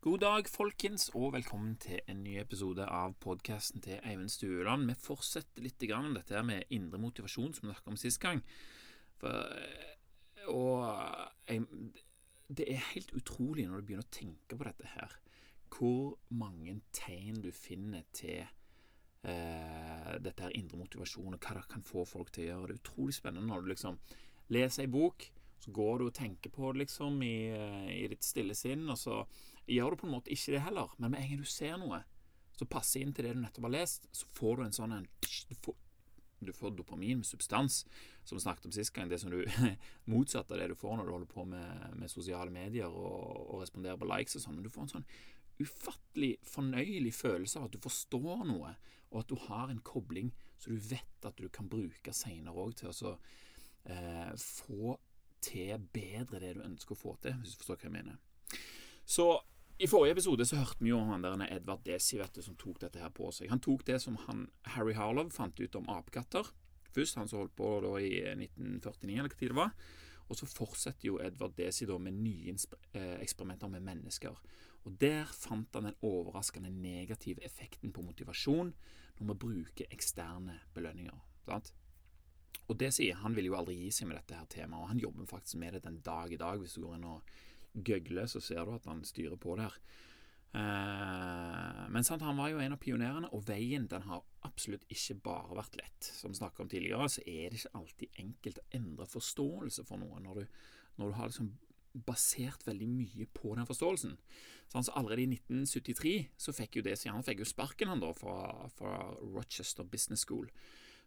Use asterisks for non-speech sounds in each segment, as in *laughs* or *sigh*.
God dag, folkens, og velkommen til en ny episode av podkasten til Eivind Stueland. Vi fortsetter litt grann dette her med indre motivasjon, som vi snakket om sist gang. For, og jeg, det er helt utrolig når du begynner å tenke på dette her, hvor mange tegn du finner til eh, dette her indre motivasjon, og hva det kan få folk til å gjøre. Det er utrolig spennende når du liksom leser ei bok så går du og tenker på det liksom i, i, ditt stille sinn, og så gjør du på en måte ikke det heller. Men med en gang du ser noe som passer inn til det du nettopp har lest, så får du en sånn en du får, du får dopamin med substans, som vi snakket om sist gang. Det som du *laughs* motsatte av det du får når du holder på med, med sosiale medier og, og, responderer på likes og sånn. Men du får en sånn ufattelig fornøyelig følelse av at du forstår noe, og at du har en kobling så du vet at du kan bruke seinere òg til å eh, få til bedre det du ønsker å få til, hvis du forstår hva jeg mener. Så i forrige episode så hørte vi jo om han der Edvard Desi vet du, som tok dette her på seg. Han tok det som han, Harry Harlow fant ut om apekatter. Først han som holdt på da i 1949, eller hva tid det var. Og så fortsetter jo Edvard Desi da med nye eh, eksperimenter med mennesker. Og Der fant han den overraskende negative effekten på motivasjon når vi bruker eksterne belønninger. Sant? Og Desi Han vil jo aldri gi seg med dette her temaet, og han jobber faktisk med det den dag i dag. Hvis du går inn og gøgler, så ser du at han styrer på der. Eh, men sant, han var jo en av pionerene, og veien den har absolutt ikke bare vært lett. Som vi snakket om tidligere, så er det ikke alltid enkelt å endre forståelse for noe når du, når du har liksom basert veldig mye på den forståelsen. Så altså Allerede i 1973 så fikk jo det, han fikk jo sparken han da fra, fra Rochester Business School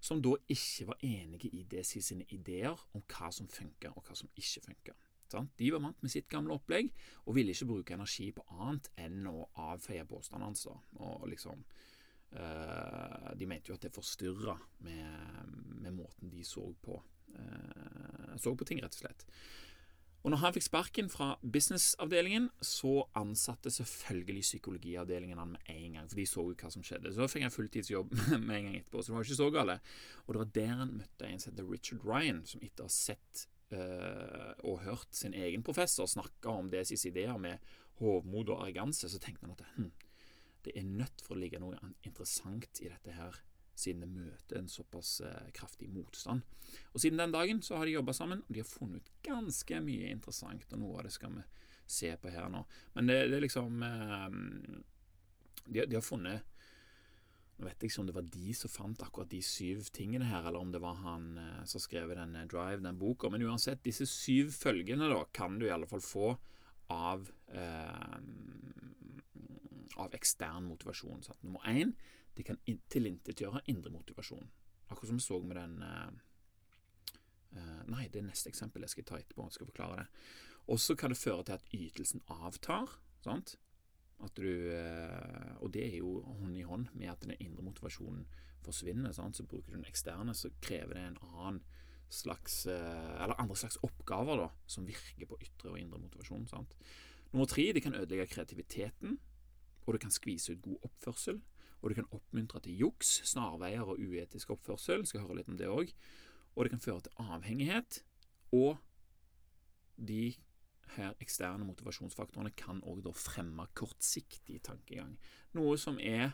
som da ikke var enige i Desi sine ideer om hva som funker og hva som ikke funker. De var vant med sitt gamle opplegg og ville ikke bruke energi på annet enn å avfeie påstandene hans. Liksom, øh, de mente jo at det forstyrra med, med, måten de så på, øh, så på ting, rett og slett. Og når han fikk sparken fra businessavdelingen, så ansatte selvfølgelig psykologiavdelingen han med en gang, for de så jo hva som skjedde. Så fikk han fulltidsjobb *laughs* med en gang etterpå, så det var ikke så galt. Og det var der han møtte en som heter Richard Ryan, som etter å ha sett og hørt sin egen professor snakke om deres ideer med hovmod og arroganse, så tenkte han at hm, det er nødt for å ligge noe interessant i dette her siden det møter en såpass eh, kraftig motstand. Og Siden den dagen så har de jobba sammen, og de har funnet ut ganske mye interessant. Og noe av det skal vi se på her nå. Men det, det er liksom eh, de, de, har funnet Nå vet jeg ikke om det var de som fant akkurat de syv tingene her, eller om det var han eh, som skrev den Drive, den boka. Men uansett, disse syv følgene da kan du i alle fall få av, eh, av ekstern motivasjon. Sant? Nummer én det kan tilintetgjøre indre motivasjon. Akkurat som vi så med den uh, uh, Nei, det er neste eksempel jeg skal ta etterpå. Jeg skal forklare det. Og så kan det føre til at ytelsen avtar. sant? Du, uh, og det er jo hånd i hånd med at den indre motivasjonen forsvinner. Sant? Så bruker du den eksterne, så krever det en annen slags Eller andre slags oppgaver da, som virker på ytre og indre motivasjon. Sant? Nummer tre, det kan ødelegge kreativiteten, og det kan skvise ut god oppførsel og det kan oppmuntre til juks, snarveier og uetisk oppførsel. Skal høre litt om det òg. Og det kan føre til avhengighet. Og de her eksterne motivasjonsfaktorene kan òg fremme kortsiktig tankegang. Noe som er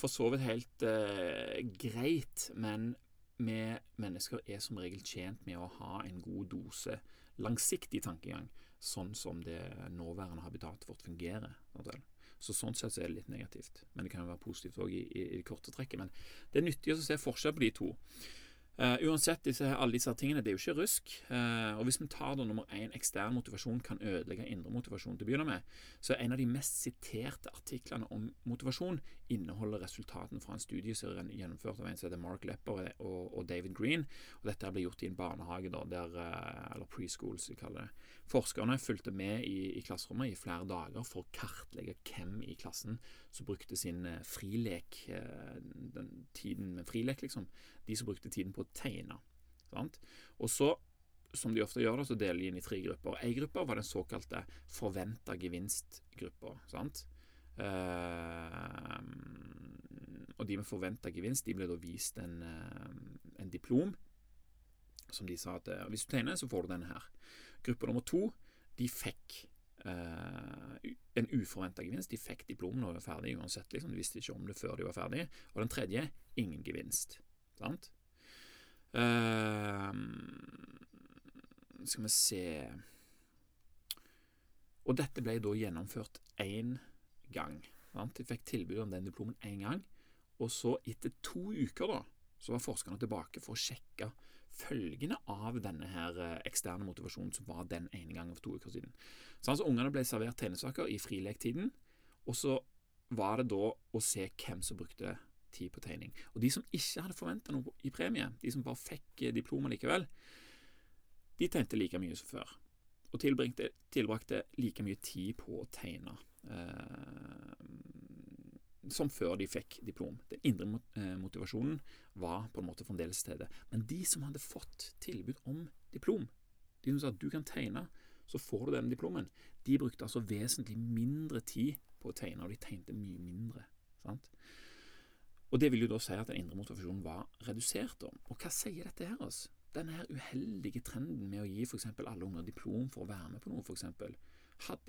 for så vidt helt eh, greit, men vi mennesker er som regel tjent med å ha en god dose langsiktig tankegang, sånn som det nåværende habitatet vårt fungerer. Så Sånn sett så er det litt negativt. Men det kan jo være positivt òg i, i, i, korte trekket. Men det er nyttig å se forskjell på de to. Uh, uansett, disse, alle disse tingene, det er jo ikke rusk. Uh, og hvis vi tar da nummer én, ekstern motivasjon kan ødelegge indre motivasjon til å begynne med, så er en av de mest siterte artiklene om motivasjon inneholder resultatene fra en studie som er gjennomført av en som heter Mark Lepper og, og David Green. Og dette ble gjort i en barnehage, da, der, uh, eller preschool, som vi kaller det. Forskerne fulgte med i, i, klasserommet i flere dager for å kartlegge hvem i klassen som brukte sin frilek, den tiden med frilek, liksom. De som brukte tiden på å tegne. Sant? Og så, som de ofte gjør, så deler de inn i tre grupper. Én gruppe var den såkalte forventa gevinst-gruppa. Uh, og de med forventa gevinst de ble da vist en, uh, en, diplom som de sa at uh, hvis du tegner, så får du denne her. Gruppe nummer to de fikk en uforventa gevinst. De fikk diplom når de var ferdig uansett. Liksom. De visste ikke om det før de var ferdig. Og den tredje ingen gevinst. Sant? Uh, skal vi se Og dette ble da gjennomført én gang. Sant? De fikk tilbud om den diplomen én gang. Og så, etter to uker, da, så var forskerne tilbake for å sjekke følgene av denne her eh, eksterne motivasjonen som var den ene gangen for to uker siden. Så altså Ungene ble servert tegnesaker i frilektiden, og så var det da å se hvem som brukte tid på tegning. Og De som ikke hadde forventa noe i premie, de som bare fikk eh, diploma likevel, de tegnte like mye som før. Og tilbrakte, like mye tid på å tegne. Eh, som før de fikk diplom. Den indre eh, motivasjonen var på en måte fremdeles til stede. Men de som hadde fått tilbud om diplom, de som sa at du kan tegne, så får du den diplomen, de brukte altså vesentlig mindre tid på å tegne, og de tegnte mye mindre. sant? Og Det vil jo da si at den indre motivasjonen var redusert. da. Og hva sier dette her oss? Denne her uheldige trenden med å gi for alle unger diplom for å være med på noe, f.eks.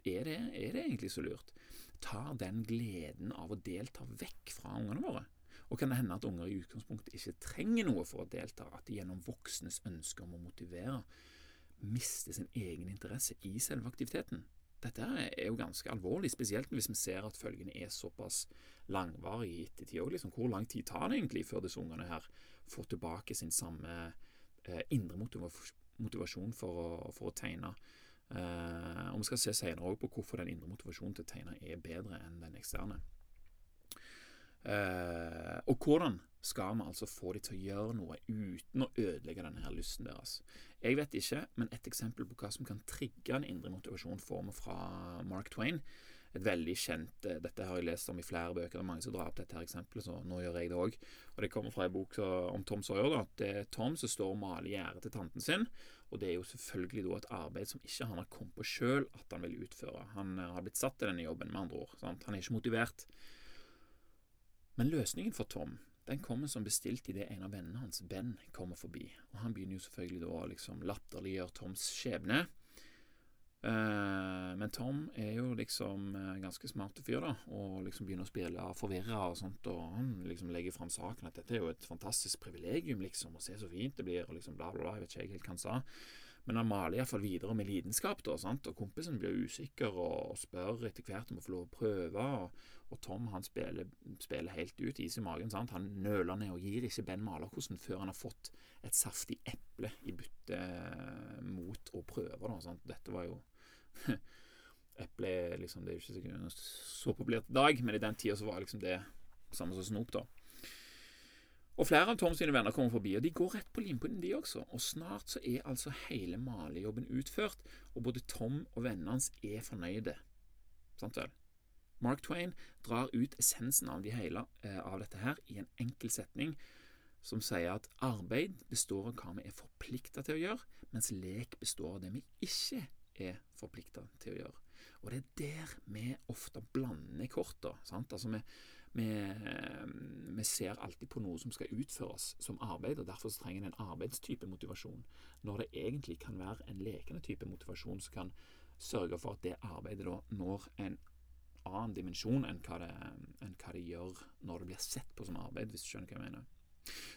Er, det, er det egentlig så lurt? tar den gleden av å delta vekk fra ungene våre? Og kan det hende at unger i utgangspunktet ikke trenger noe for å delta, at de gjennom voksnes ønske om å motivere mister sin egen interesse i selve aktiviteten? Dette er jo ganske alvorlig, spesielt hvis vi ser at følgene er såpass langvarige i ettertid. Liksom, hvor lang tid tar det egentlig før disse ungene her får tilbake sin samme eh, indre motivasjon for å, for å tegne? Uh, og Vi skal se senere på hvorfor den indre motivasjonen til å tegne er bedre enn den eksterne. Uh, og hvordan skal vi altså få dem til å gjøre noe uten å ødelegge denne her lysten deres? Jeg vet ikke, men et eksempel på hva som kan trigge en indre motivasjon, får vi fra Mark Twain et veldig kjent eh, Dette har jeg lest om i flere bøker. Det er mange som drar opp dette her eksempelet, så nå gjør jeg det òg. Og det kommer fra en bok om Tom Sawyer. da, Det er Tom som står og maler gjerdet til tanten sin. Og det er jo selvfølgelig da et arbeid som ikke han har kommet på sjøl at han vil utføre. Han eh, har blitt satt til denne jobben, med andre ord. Sant? Han er ikke motivert. Men løsningen for Tom den kommer som bestilt idet en av vennene hans, Ben, kommer forbi. Og Han begynner jo selvfølgelig da å liksom latterliggjøre Toms skjebne. Uh, men Tom er jo liksom uh, ganske smart fyr, da, og liksom begynner å spille forvirra og sånt, og han liksom legger fram saken at dette er jo et fantastisk privilegium, liksom, å se så fint det blir, og liksom bla, bla, bla, jeg vet ikke helt hva han sa. Men han maler iallfall videre med lidenskap, da, sant? og kompisen blir usikker og, spør etter hvert om å få lov å prøve, og, og Tom han spiller, spiller, helt ut, is i magen. Sant? Han nøler ned og gir ikke Ben malerkosten før han har fått et saftig eple i bytte mot å prøve. Da, sant? Dette var jo *laughs* Eple liksom, Det er jo ikke sikkert så populært i dag, men i den tida så var liksom det samme som snop, da. Og flere av Tom sine venner kommer forbi, og de går rett på limpinnen, de også. Og snart så er altså hele malejobben utført, og både Tom og vennene hans er fornøyde. Sant vel? Mark Twain drar ut essensen av, de hele, eh, av dette her i en enkel setning som sier at arbeid består av hva vi er forplikta til å gjøre, mens lek består av det vi ikke er forplikta til å gjøre. Og det er der vi ofte blander korta. Altså vi, vi, vi, ser alltid på noe som skal utføres som arbeid, og derfor trenger vi en arbeidstype motivasjon, når det egentlig kan være en lekende type motivasjon som kan sørge for at det arbeidet når en annen dimensjon enn hva, det, enn hva det gjør når det blir sett på som arbeid, hvis du skjønner hva jeg mener.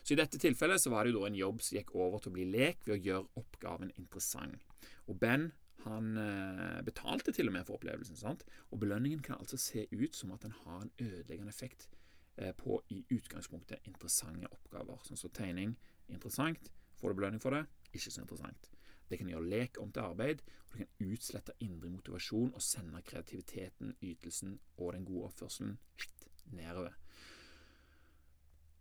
Så I dette tilfellet så var det jo da en jobb som gikk over til å bli lek ved å gjøre oppgaven interessant. Og Ben han eh, betalte til og med for opplevelsen, sant? og belønningen kan altså se ut som at den har en ødeleggende effekt eh, på i utgangspunktet interessante oppgaver. Sånn som tegning interessant. Får du belønning for det? Ikke så interessant. Det kan gjøre lek om til arbeid, og det kan utslette indre motivasjon og sende kreativiteten, ytelsen og den gode oppførselen nedover.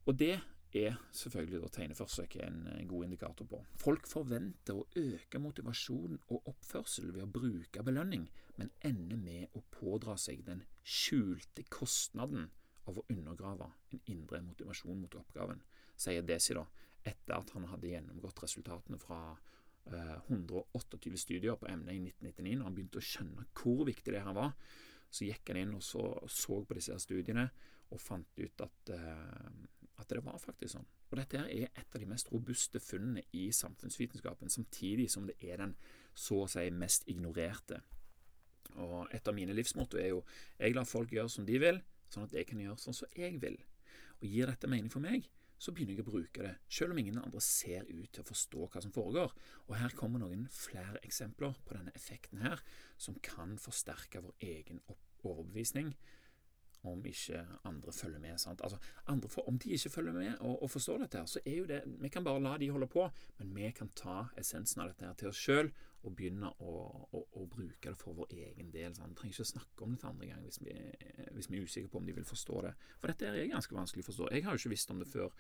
Og det er selvfølgelig da tegneforsøket en god indikator på. Folk forventer å øke motivasjon og oppførsel ved å bruke belønning, men ender med å pådra seg den skjulte kostnaden av å undergrave en indre motivasjon mot oppgaven, sier Desi da, etter at han hadde gjennomgått resultatene fra 128 studier på emnet i 1999. Når han begynte å skjønne hvor viktig det her var, så gikk han inn og så, så på disse studiene og fant ut at eh, at det var faktisk sånn. Og dette er et av de mest robuste funnene i samfunnsvitenskapen, samtidig som det er den så å si mest ignorerte. Og et av mine livsmotto er jo jeg lar folk gjøre som de vil, sånn at jeg kan gjøre sånn som jeg vil. Og gir dette mening for meg, så begynner jeg å bruke det, selv om ingen andre ser ut til å forstå hva som foregår. Og her kommer noen flere eksempler på denne effekten her, som kan forsterke vår egen overbevisning om ikke andre følger med. sant? Altså, andre, Om de ikke følger med og, og, forstår dette, her, så er jo det Vi kan bare la de holde på, men vi kan ta essensen av dette her til oss sjøl og begynne å, å, å, bruke det for vår egen del. Sant? Vi trenger ikke snakke om det til andre gang hvis vi, hvis vi, er usikre på om de vil forstå det. For dette er ganske vanskelig å forstå. Jeg har jo ikke visst om det før.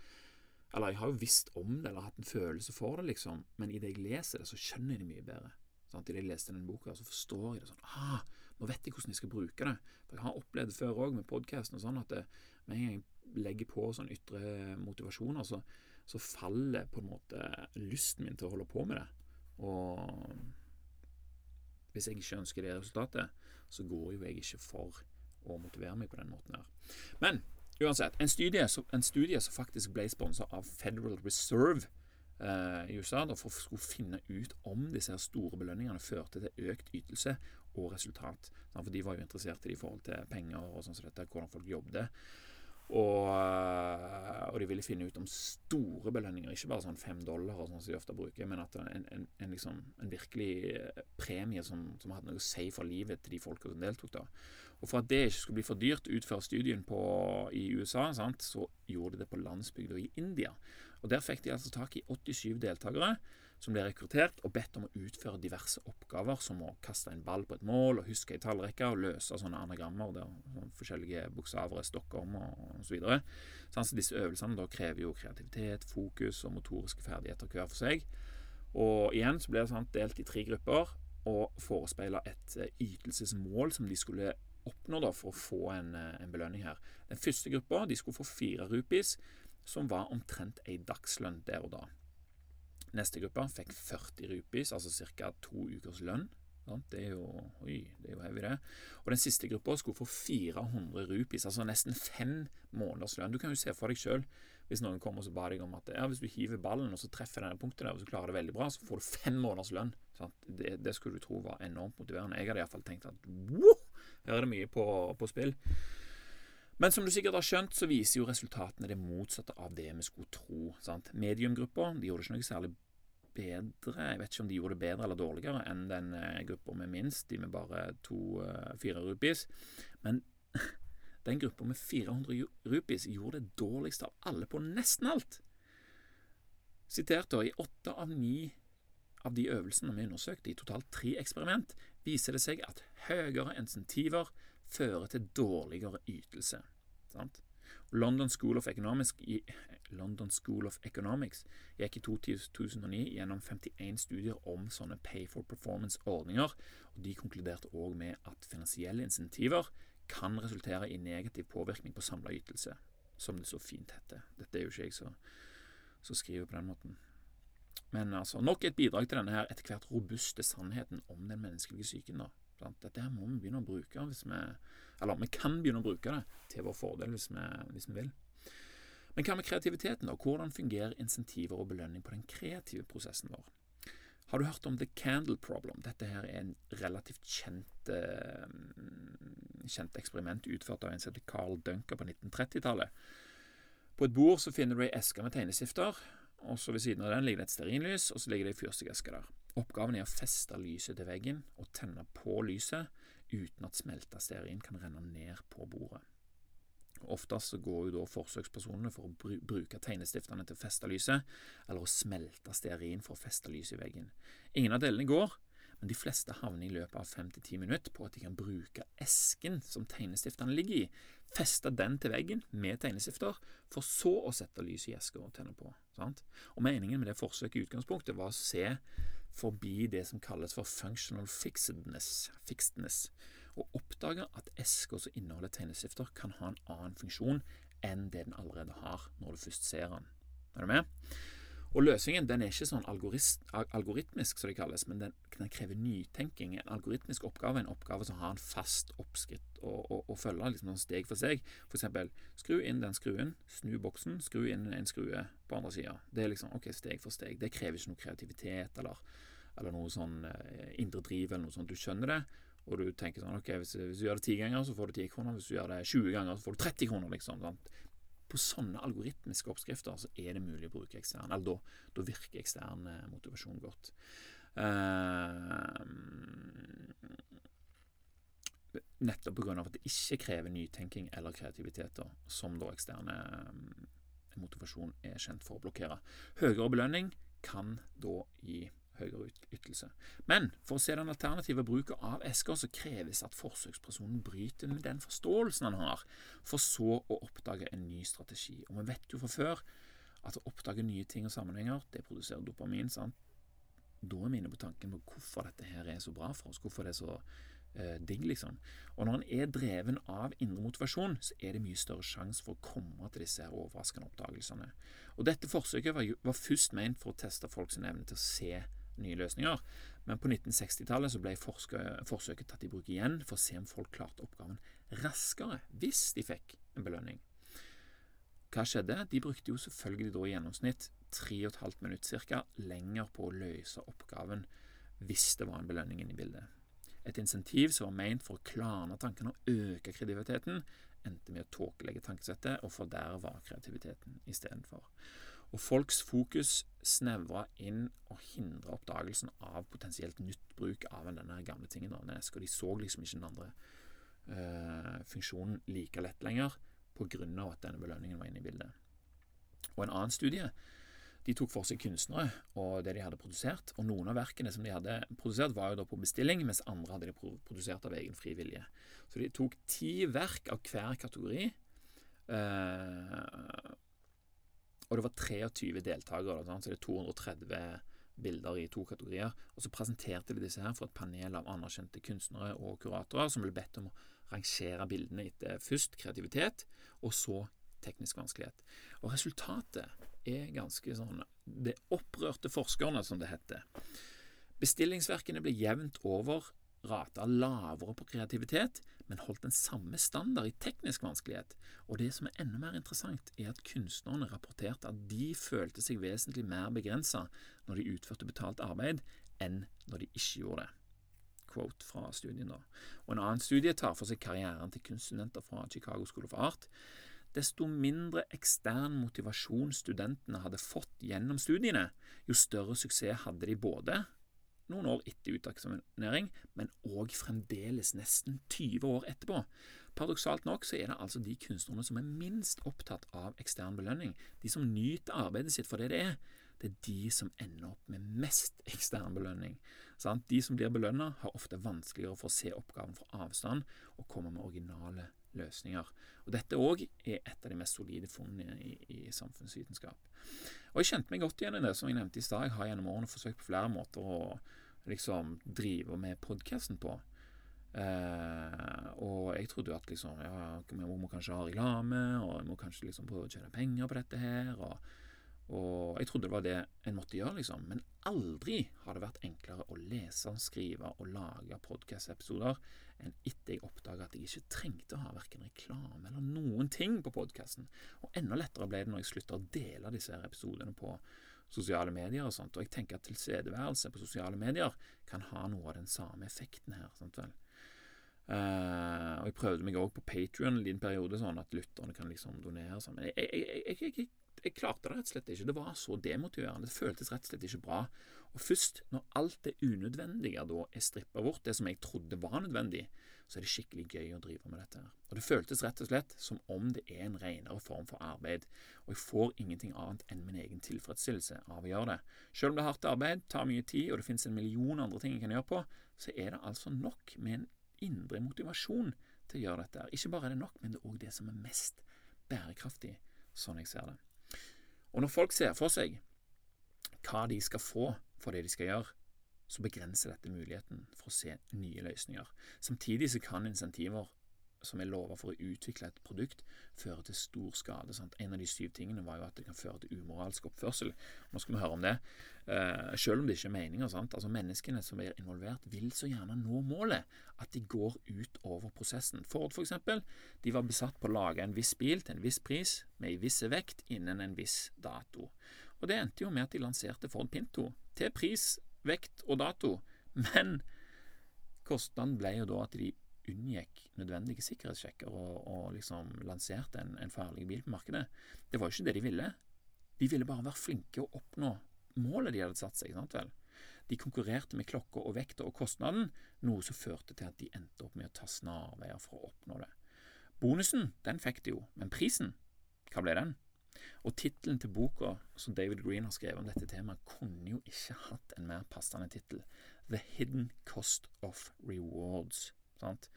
Eller jeg har jo visst om det, eller hatt en følelse for det, liksom. Men idet jeg leser det, så skjønner jeg det mye bedre. Sant? Idet jeg leste den boka, så forstår jeg det sånn. Ah, nå vet jeg hvordan jeg skal bruke det. For Jeg har opplevd det før òg med podkasten sånn at det, med en gang jeg legger på sånn ytre motivasjoner, så, så faller på en måte lysten min til å holde på med det. Og hvis jeg ikke ønsker det resultatet, så går jo jeg ikke for å motivere meg på den måten her. Men uansett, en studie, en studie som faktisk ble sponsa av Federal Reserve eh, i USA da, for å finne ut om disse store belønningene førte til økt ytelse og resultat. For de var jo interessert i det i forhold til penger og sånn som dette, hvordan folk jobbet. Og, eh, og, de ville finne ut om store belønninger, ikke bare sånn fem dollar, sånn som de ofte bruker, men at en, en, en, liksom, en virkelig eh, premie som, som, hadde noe å si for livet til de folka som deltok. da. Og For at det ikke skulle bli for dyrt utføre studien på, i USA, sant, så gjorde de det på landsbygda i India. Og Der fikk de altså tak i 87 deltakere som ble rekruttert og bedt om å utføre diverse oppgaver, som å kaste en ball på et mål, og huske ei tallrekke og løse sånne anagrammer der sånne forskjellige bokstaver er stokka om, og osv. Så videre. så disse øvelsene da krever jo kreativitet, fokus og motoriske ferdigheter hver for seg. Og igjen så ble det sånn delt i tre grupper og forespeila et eh, ytelsesmål som de skulle oppnå da for å få en, eh, en belønning her. Den første gruppa de skulle få fire rupees, som var omtrent ei dagslønn der og da. Neste gruppe fikk 40 rupees, altså ca. to ukers lønn. Det er jo oi, det er jo heavy, det. Og den siste gruppa skulle få 400 rupees, altså nesten fem måneders lønn. Du kan jo se for deg sjøl, hvis noen kommer og ba deg om at ja, hvis du hiver ballen og så treffer denne punktet der, og så klarer det veldig bra, så får du fem måneders lønn. Det, det, skulle du tro var enormt motiverende. Jeg hadde iallfall tenkt at wow, her er det mye på, på spill. Men som du sikkert har skjønt, så viser jo resultatene det motsatte av det vi skulle tro. sant? Mediumgruppa gjorde ikke noe særlig bedre Jeg vet ikke om de gjorde det bedre eller dårligere enn den eh, gruppa med minst, de med bare to-fire uh, rupees. Men *laughs* den gruppa med 400 rupees gjorde det dårligste av alle på nesten alt. Sitert da, i åtte av ni av de øvelsene vi undersøkte, i totalt tre eksperiment, viser det seg at høyere insentiver fører til dårligere ytelse. Sant? London School of Economics, London School of Economics gikk i 2009 gjennom 51 studier om sånne pay for performance-ordninger, og de konkluderte òg med at finansielle insentiver kan resultere i negativ påvirkning på samla ytelse, som det så fint heter. Dette er jo ikke jeg som skriver på den måten. Men altså, nok et bidrag til denne her etter hvert robuste sannheten om den menneskelige psyken. da. Dette her må vi begynne å bruke hvis vi Eller vi kan begynne å bruke det til vår fordel hvis vi, hvis vi vil. Men hva med kreativiteten, da? Hvordan fungerer insentiver og belønning på den kreative prosessen vår? Har du hørt om The Candle Problem? Dette her er en relativt kjent, uh, kjent eksperiment utført av en som heter Carl Dunker på 1930-tallet. På et bord så finner du ei eske med tegnestifter, og så ved siden av den ligger det et stearinlys, og så ligger det ei fyrstikkeske der. Oppgaven er å feste lyset til veggen og tenne på lyset uten at smelta stearin kan renne ned på bordet. Oftest går jo da forsøkspersonene for å bruke tegnestiftene til å feste lyset, eller å smelte stearin for å feste lyset i veggen. Ingen av delene går, men de fleste havner i løpet av fem til ti minutter på at de kan bruke esken som tegnestiftene ligger i, feste den til veggen med tegnestifter, for så å sette lyset i eska og tenne på. Sant? Og Meningen med det forsøket i utgangspunktet var å se forbi det som kalles for functional fixedness, fixedness og oppdage at esker som inneholder tegnestifter, kan ha en annen funksjon enn det den allerede har, når du først ser den. Er du med? Og Løsningen den er ikke sånn algoritmisk, som det kalles, men den, den, krever nytenking. En algoritmisk oppgave er en oppgave som har en fast oppskritt å følge liksom steg for steg. F.eks. skru inn den skruen, snu boksen, skru inn en skrue på andre sida. Det er liksom ok, steg for steg. Det krever ikke noe kreativitet eller, eller noe sånn eh, indre driv eller noe sånt. Du skjønner det, og du tenker sånn Ok, hvis, hvis du gjør det ti ganger, så får du ti kroner. Hvis du gjør det 20 ganger, så får du 30 kroner, liksom. Sant? På sånne algoritmiske oppskrifter så er det mulig å bruke ekstern Eller da, da virker ekstern eh, motivasjon godt. Uh, nettopp pga. at det ikke krever nytenking eller kreativitet, da, som da eksterne um, motivasjon er kjent for å blokkere. Høyere belønning kan da gi høyere ytelse. Men for å se den alternative bruken av esker, så kreves at forsøkspersonen bryter med den forståelsen han har, for så å oppdage en ny strategi. Og vi vet jo fra før at å oppdage nye ting og sammenhenger, det produserer dopamin. sant? Da er vi inne på tanken på hvorfor dette her er så bra for oss, hvorfor det er så eh, digg, liksom. Og når en er dreven av indre motivasjon, så er det mye større sjanse for å komme til disse her overraskende oppdagelsene. Og dette forsøket var, var først ment for å teste folks evne til å se nye løsninger. Men på 1960-tallet ble forsøket tatt i bruk igjen for å se om folk klarte oppgaven raskere hvis de fikk en belønning. Hva skjedde? De brukte jo selvfølgelig da i gjennomsnitt 3,5 minutter ca. lenger på å løse oppgaven hvis det var en belønning inne i bildet. Et insentiv som var ment for å klarne tankene og øke kreativiteten, endte med å tåkelegge tankesettet og forderve kreativiteten istedenfor. Og folks fokus snevra inn og hindra oppdagelsen av potensielt nytt bruk av denne gamle tingen. Og de så liksom ikke den andre uh, funksjonen like lett lenger pga. at denne belønningen var inne i bildet. Og en annen studie de tok for seg kunstnere og det de hadde produsert. Og noen av verkene som de hadde produsert, var jo da på bestilling, mens andre hadde de produsert av egen fri vilje. Så de tok ti verk av hver kategori. Uh, og det var 23 deltakere, så det er 230 bilder i to kategorier. Og så presenterte de disse her for et panel av anerkjente kunstnere og kuratorer som ble bedt om å rangere bildene etter først kreativitet, og så teknisk vanskelighet. Og resultatet er ganske sånn Det opprørte forskerne, som det heter. Bestillingsverkene ble jevnt over rata lavere på kreativitet, men holdt den samme standard i teknisk vanskelighet. Og det som er enda mer interessant, er at kunstnerne rapporterte at de følte seg vesentlig mer begrensa når de utførte betalt arbeid, enn når de ikke gjorde det. Quote fra studien da. Og En annen studie tar for seg karrieren til kunststudenter fra Chicago School of Art. Desto mindre ekstern motivasjon studentene hadde fått gjennom studiene, jo større suksess hadde de både noen år etter uteksaminering, men òg fremdeles nesten 20 år etterpå. Paradoksalt nok så er det altså de kunstnerne som er minst opptatt av ekstern belønning, de som nyter arbeidet sitt for det det er, det er de som ender opp med mest *laughs* ekstern belønning. De som blir belønna, har ofte vanskeligere for å se oppgaven fra avstand og komme med originale løsninger. Og Dette òg er et av de mest solide funnene i, i, samfunnsvitenskap. Og Jeg kjente meg godt igjen i det, som jeg nevnte i stad. Jeg har gjennom årene forsøkt på flere måter å liksom drive med podkasten på. Eh, og jeg trodde jo at liksom Ja, vi må kanskje ha reklame, og jeg må kanskje liksom prøve å tjene penger på dette her. og og jeg trodde det var det en måtte gjøre, liksom. Men aldri har det vært enklere å lese, skrive og lage podkast-episoder enn etter jeg oppdaga at jeg ikke trengte å ha verken reklame eller noen ting på podkasten. Og enda lettere ble det når jeg slutta å dele disse her episodene på sosiale medier og sånt. Og jeg tenker at tilstedeværelse på sosiale medier kan ha noe av den samme effekten her. sant vel? Uh, og jeg prøvde meg òg på Patrion en liten periode, sånn at lytterne kan liksom donere. Sånn. Men jeg, jeg, jeg, jeg, jeg klarte det rett og slett ikke. Det var så demotiverende. Det føltes rett og slett ikke bra. Og først når alt det unødvendige da er strippa bort, det som jeg trodde var nødvendig, så er det skikkelig gøy å drive med dette. Og Det føltes rett og slett som om det er en renere form for arbeid, og jeg får ingenting annet enn min egen tilfredsstillelse av å gjøre det. Selv om det er hardt arbeid, tar mye tid, og det finnes en million andre ting jeg kan gjøre på, så er det altså nok med en indre motivasjon til å gjøre dette. Ikke bare er det nok, men det er òg det som er mest bærekraftig, sånn jeg ser det. Og når folk ser for seg hva de skal få for det de skal gjøre, så begrenser dette muligheten for å se nye løsninger. Samtidig så kan insentiver som er lova for å utvikle et produkt, fører til stor skade. Sant? En av de syv tingene var jo at det kan føre til umoralsk oppførsel. Nå skal vi høre om det. Eh, selv om det ikke er meninga. Altså, menneskene som er involvert, vil så gjerne nå målet at de går ut over prosessen. Ford, for eksempel, de var besatt på å lage en viss bil til en viss pris, med en viss vekt, innen en viss dato. Og det endte jo med at de lanserte Ford Pinto til pris, vekt og dato. Men Kostnaden ble jo da at de unngikk nødvendige sikkerhetssjekker og, og liksom lanserte en, en farlig bil på markedet. Det var jo ikke det de ville. De ville bare være flinke og oppnå målet de hadde satt seg. sant vel? De konkurrerte med klokka og vekta og kostnaden, noe som førte til at de endte opp med å ta snarveier for å oppnå det. Bonusen den fikk de jo, men prisen, hva ble den? Og tittelen til boka som David Green har skrevet om dette temaet, kunne jo ikke hatt en mer passende tittel. The Hidden Cost of Rewards. Sant?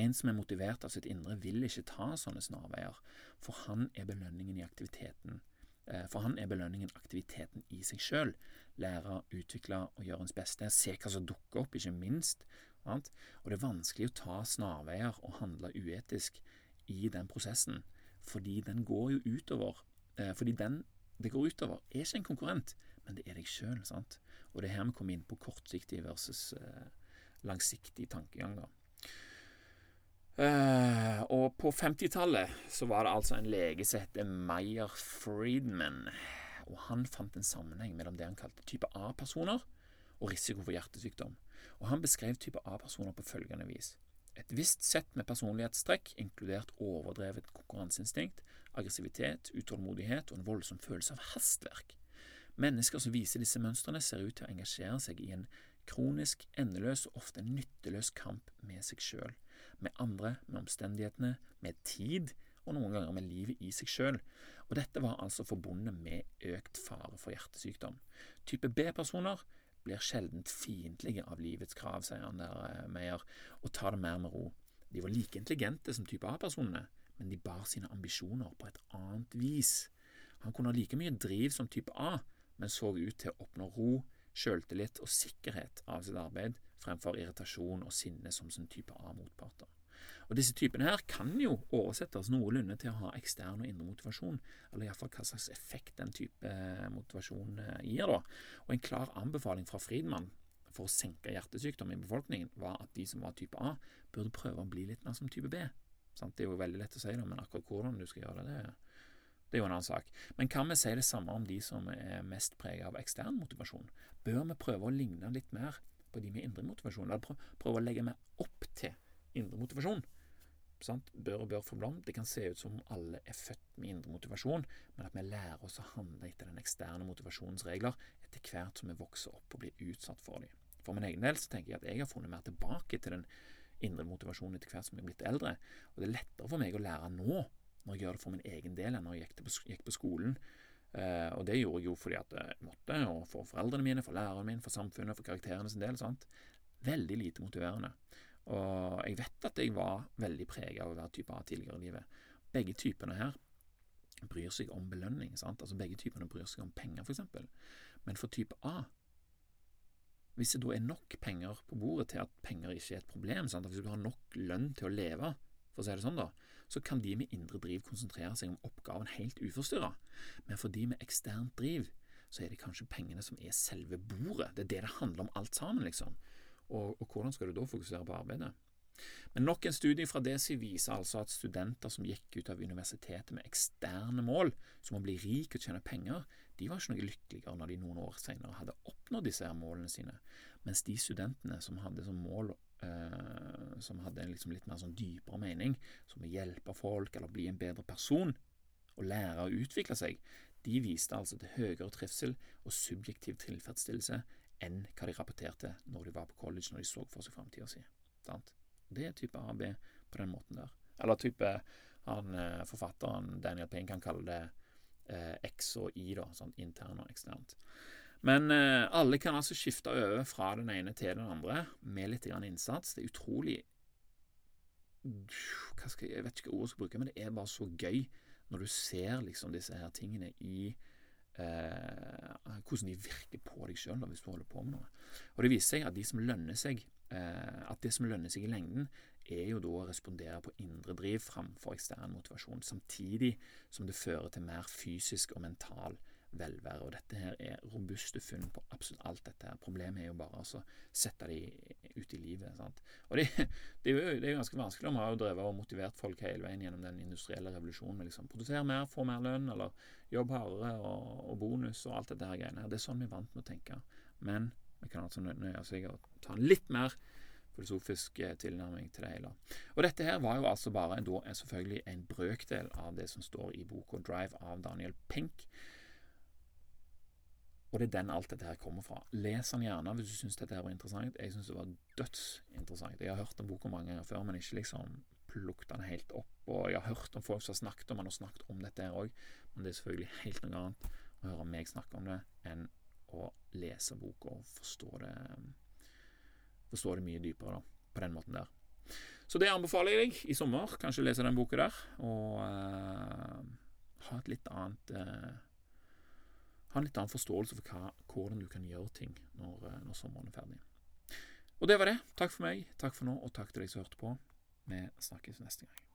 En som er motivert av sitt indre, vil ikke ta sånne snarveier, for han er belønningen i aktiviteten. Eh, for han er belønningen aktiviteten i seg sjøl. Lære, utvikle og gjøre ens beste. Se hva som dukker opp, ikke minst. Sant? Og det er vanskelig å ta snarveier og handle uetisk i den prosessen, fordi den går jo utover Eh, fordi den det går utover, er ikke en konkurrent, men det er deg sjøl. Og det er her vi kommer inn på kortsiktig versus eh, langsiktig tankegang. da. Uh, og på 50-tallet så var det altså en lege som het Meyer Friedman. Og han fant en sammenheng mellom det han kalte type A-personer og risiko for hjertesykdom. Og han beskrev type A-personer på følgende vis. Et visst sett med personlighetstrekk, inkludert overdrevet konkurranseinstinkt, aggressivitet, utålmodighet og en voldsom følelse av hastverk. Mennesker som viser disse mønstrene, ser ut til å engasjere seg i en kronisk, endeløs og ofte nytteløs kamp med seg sjøl, med andre, med omstendighetene, med tid og noen ganger med livet i seg sjøl. Og dette var altså forbundet med økt fare for hjertesykdom. Type B-personer blir sjelden fiendtlige av livets krav, sier han der, eh, Meyer, og tar det mer med ro. De var like intelligente som type A-personene, men de bar sine ambisjoner på et annet vis. Han kunne ha like mye driv som type A, men så ut til å oppnå ro, sjøltillit og sikkerhet av sitt arbeid, fremfor irritasjon og sinne som sin type A-motparter. Og Disse typene her kan jo oversettes noenlunde til å ha ekstern og indre motivasjon, eller iallfall hva slags effekt den type motivasjon eh, gir. da. Og En klar anbefaling fra Friedmann for å senke hjertesykdom i befolkningen var at de som var type A, burde prøve å bli litt mer som type B. Sant? Det er jo veldig lett å si det, men akkurat hvordan du skal gjøre det, det er jo en annen sak. Men kan vi si det samme om de som er mest preget av ekstern motivasjon? Bør vi prøve å ligne litt mer på de med indre motivasjon, eller prøve å legge meg opp til indre motivasjon? Sant? Bør og bør for. Det kan se ut som om alle er født med indre motivasjon, men at vi lærer oss å handle etter den eksterne motivasjonens regler etter hvert som vi vokser opp og blir utsatt for dem. For min egen del så tenker jeg at jeg har funnet mer tilbake til den indre motivasjonen etter hvert som jeg er blitt eldre. Og det er lettere for meg å lære nå, når jeg gjør det for min egen del, enn når jeg gikk på skolen. Uh, og det gjorde jeg jo fordi at jeg måtte, og for foreldrene mine, for læreren min, for samfunnet, for karakterene sin del. sant? Veldig lite motiverende. Og jeg vet at jeg var veldig preget av å være type A tidligere i livet. Begge typene her bryr seg om belønning. sant? Altså Begge typene bryr seg om penger, f.eks. Men for type A hvis det da er nok penger på bordet til at penger ikke er et problem, sant? hvis du har nok lønn til å leve, for å si det sånn, da, så kan de med indre driv konsentrere seg om oppgaven helt uforstyrra. Men for de med eksternt driv, så er det kanskje pengene som er selve bordet. Det er det det handler om alt sammen, liksom. Og, og hvordan skal du da fokusere på arbeidet? Men nok en studie fra DESI viser altså at studenter som gikk ut av universitetet med eksterne mål, som å bli rik og tjene penger, de var ikke noe lykkeligere når de noen år senere hadde oppnådd disse her målene sine, mens de studentene som hadde som mål som hadde liksom litt mer sånn dypere mening, som å hjelpe folk eller bli en bedre person, og lære å utvikle seg, de viste altså til høyere trivsel og subjektiv tilfredsstillelse enn hva de rapporterte når de var på college, når de så for seg framtida si. Det er type AB på den måten der. Eller type han, eh, forfatteren Daniel Payne kan kalle det eh, X og Y, da, sånn internt og eksternt. Men eh, alle kan altså skifte over fra den ene til den andre med litt innsats. Det er utrolig jeg, jeg vet ikke hva ord jeg skal bruke, men det er bare så gøy når du ser liksom disse her tingene i eh, Hvordan de virker på deg sjøl hvis du holder på med noe. Og det viser seg at de som seg Eh, at det som lønner seg i lengden, er jo da å respondere på indre driv framfor ekstern motivasjon, samtidig som det fører til mer fysisk og mental velvære. Og dette her er robuste funn på absolutt alt dette her. Problemet er jo bare å sette de ut i livet. Sant? Og det, *laughs* det, er jo, det, er jo, ganske vanskelig. Vi har jo drevet og motivert folk hele veien gjennom den industrielle revolusjonen med liksom produsere mer, få mer lønn, eller jobb hardere og, og bonus og alt dette her greiene her. Det er sånn vi er vant med å tenke. Men vi kan altså nøye oss med å ta en litt mer filosofisk eh, tilnærming til det hele. Og dette her var jo altså bare da selvfølgelig en brøkdel av det som står i boka 'Drive' av Daniel Pink. Og det er den alt dette her kommer fra. Les den gjerne hvis du syns dette her var interessant. Jeg syns det var dødsinteressant. Jeg har hørt om boka mange ganger før, men ikke liksom plukket den helt opp. Og jeg har hørt om folk som har snakket om den og snakket om dette her òg, men det er selvfølgelig helt noe annet å høre meg snakke om det enn å lese boka og forstå det forstå det mye dypere da, på den måten der. Så det anbefaler jeg deg i sommer. Kanskje lese den boka der, og uh, ha et litt annet uh, Ha en litt annen forståelse for hva, hvordan du kan gjøre ting når, uh, når sommeren er ferdig. Og det var det. Takk for meg, takk for nå, og takk til deg som hørte på. Vi snakkes neste gang.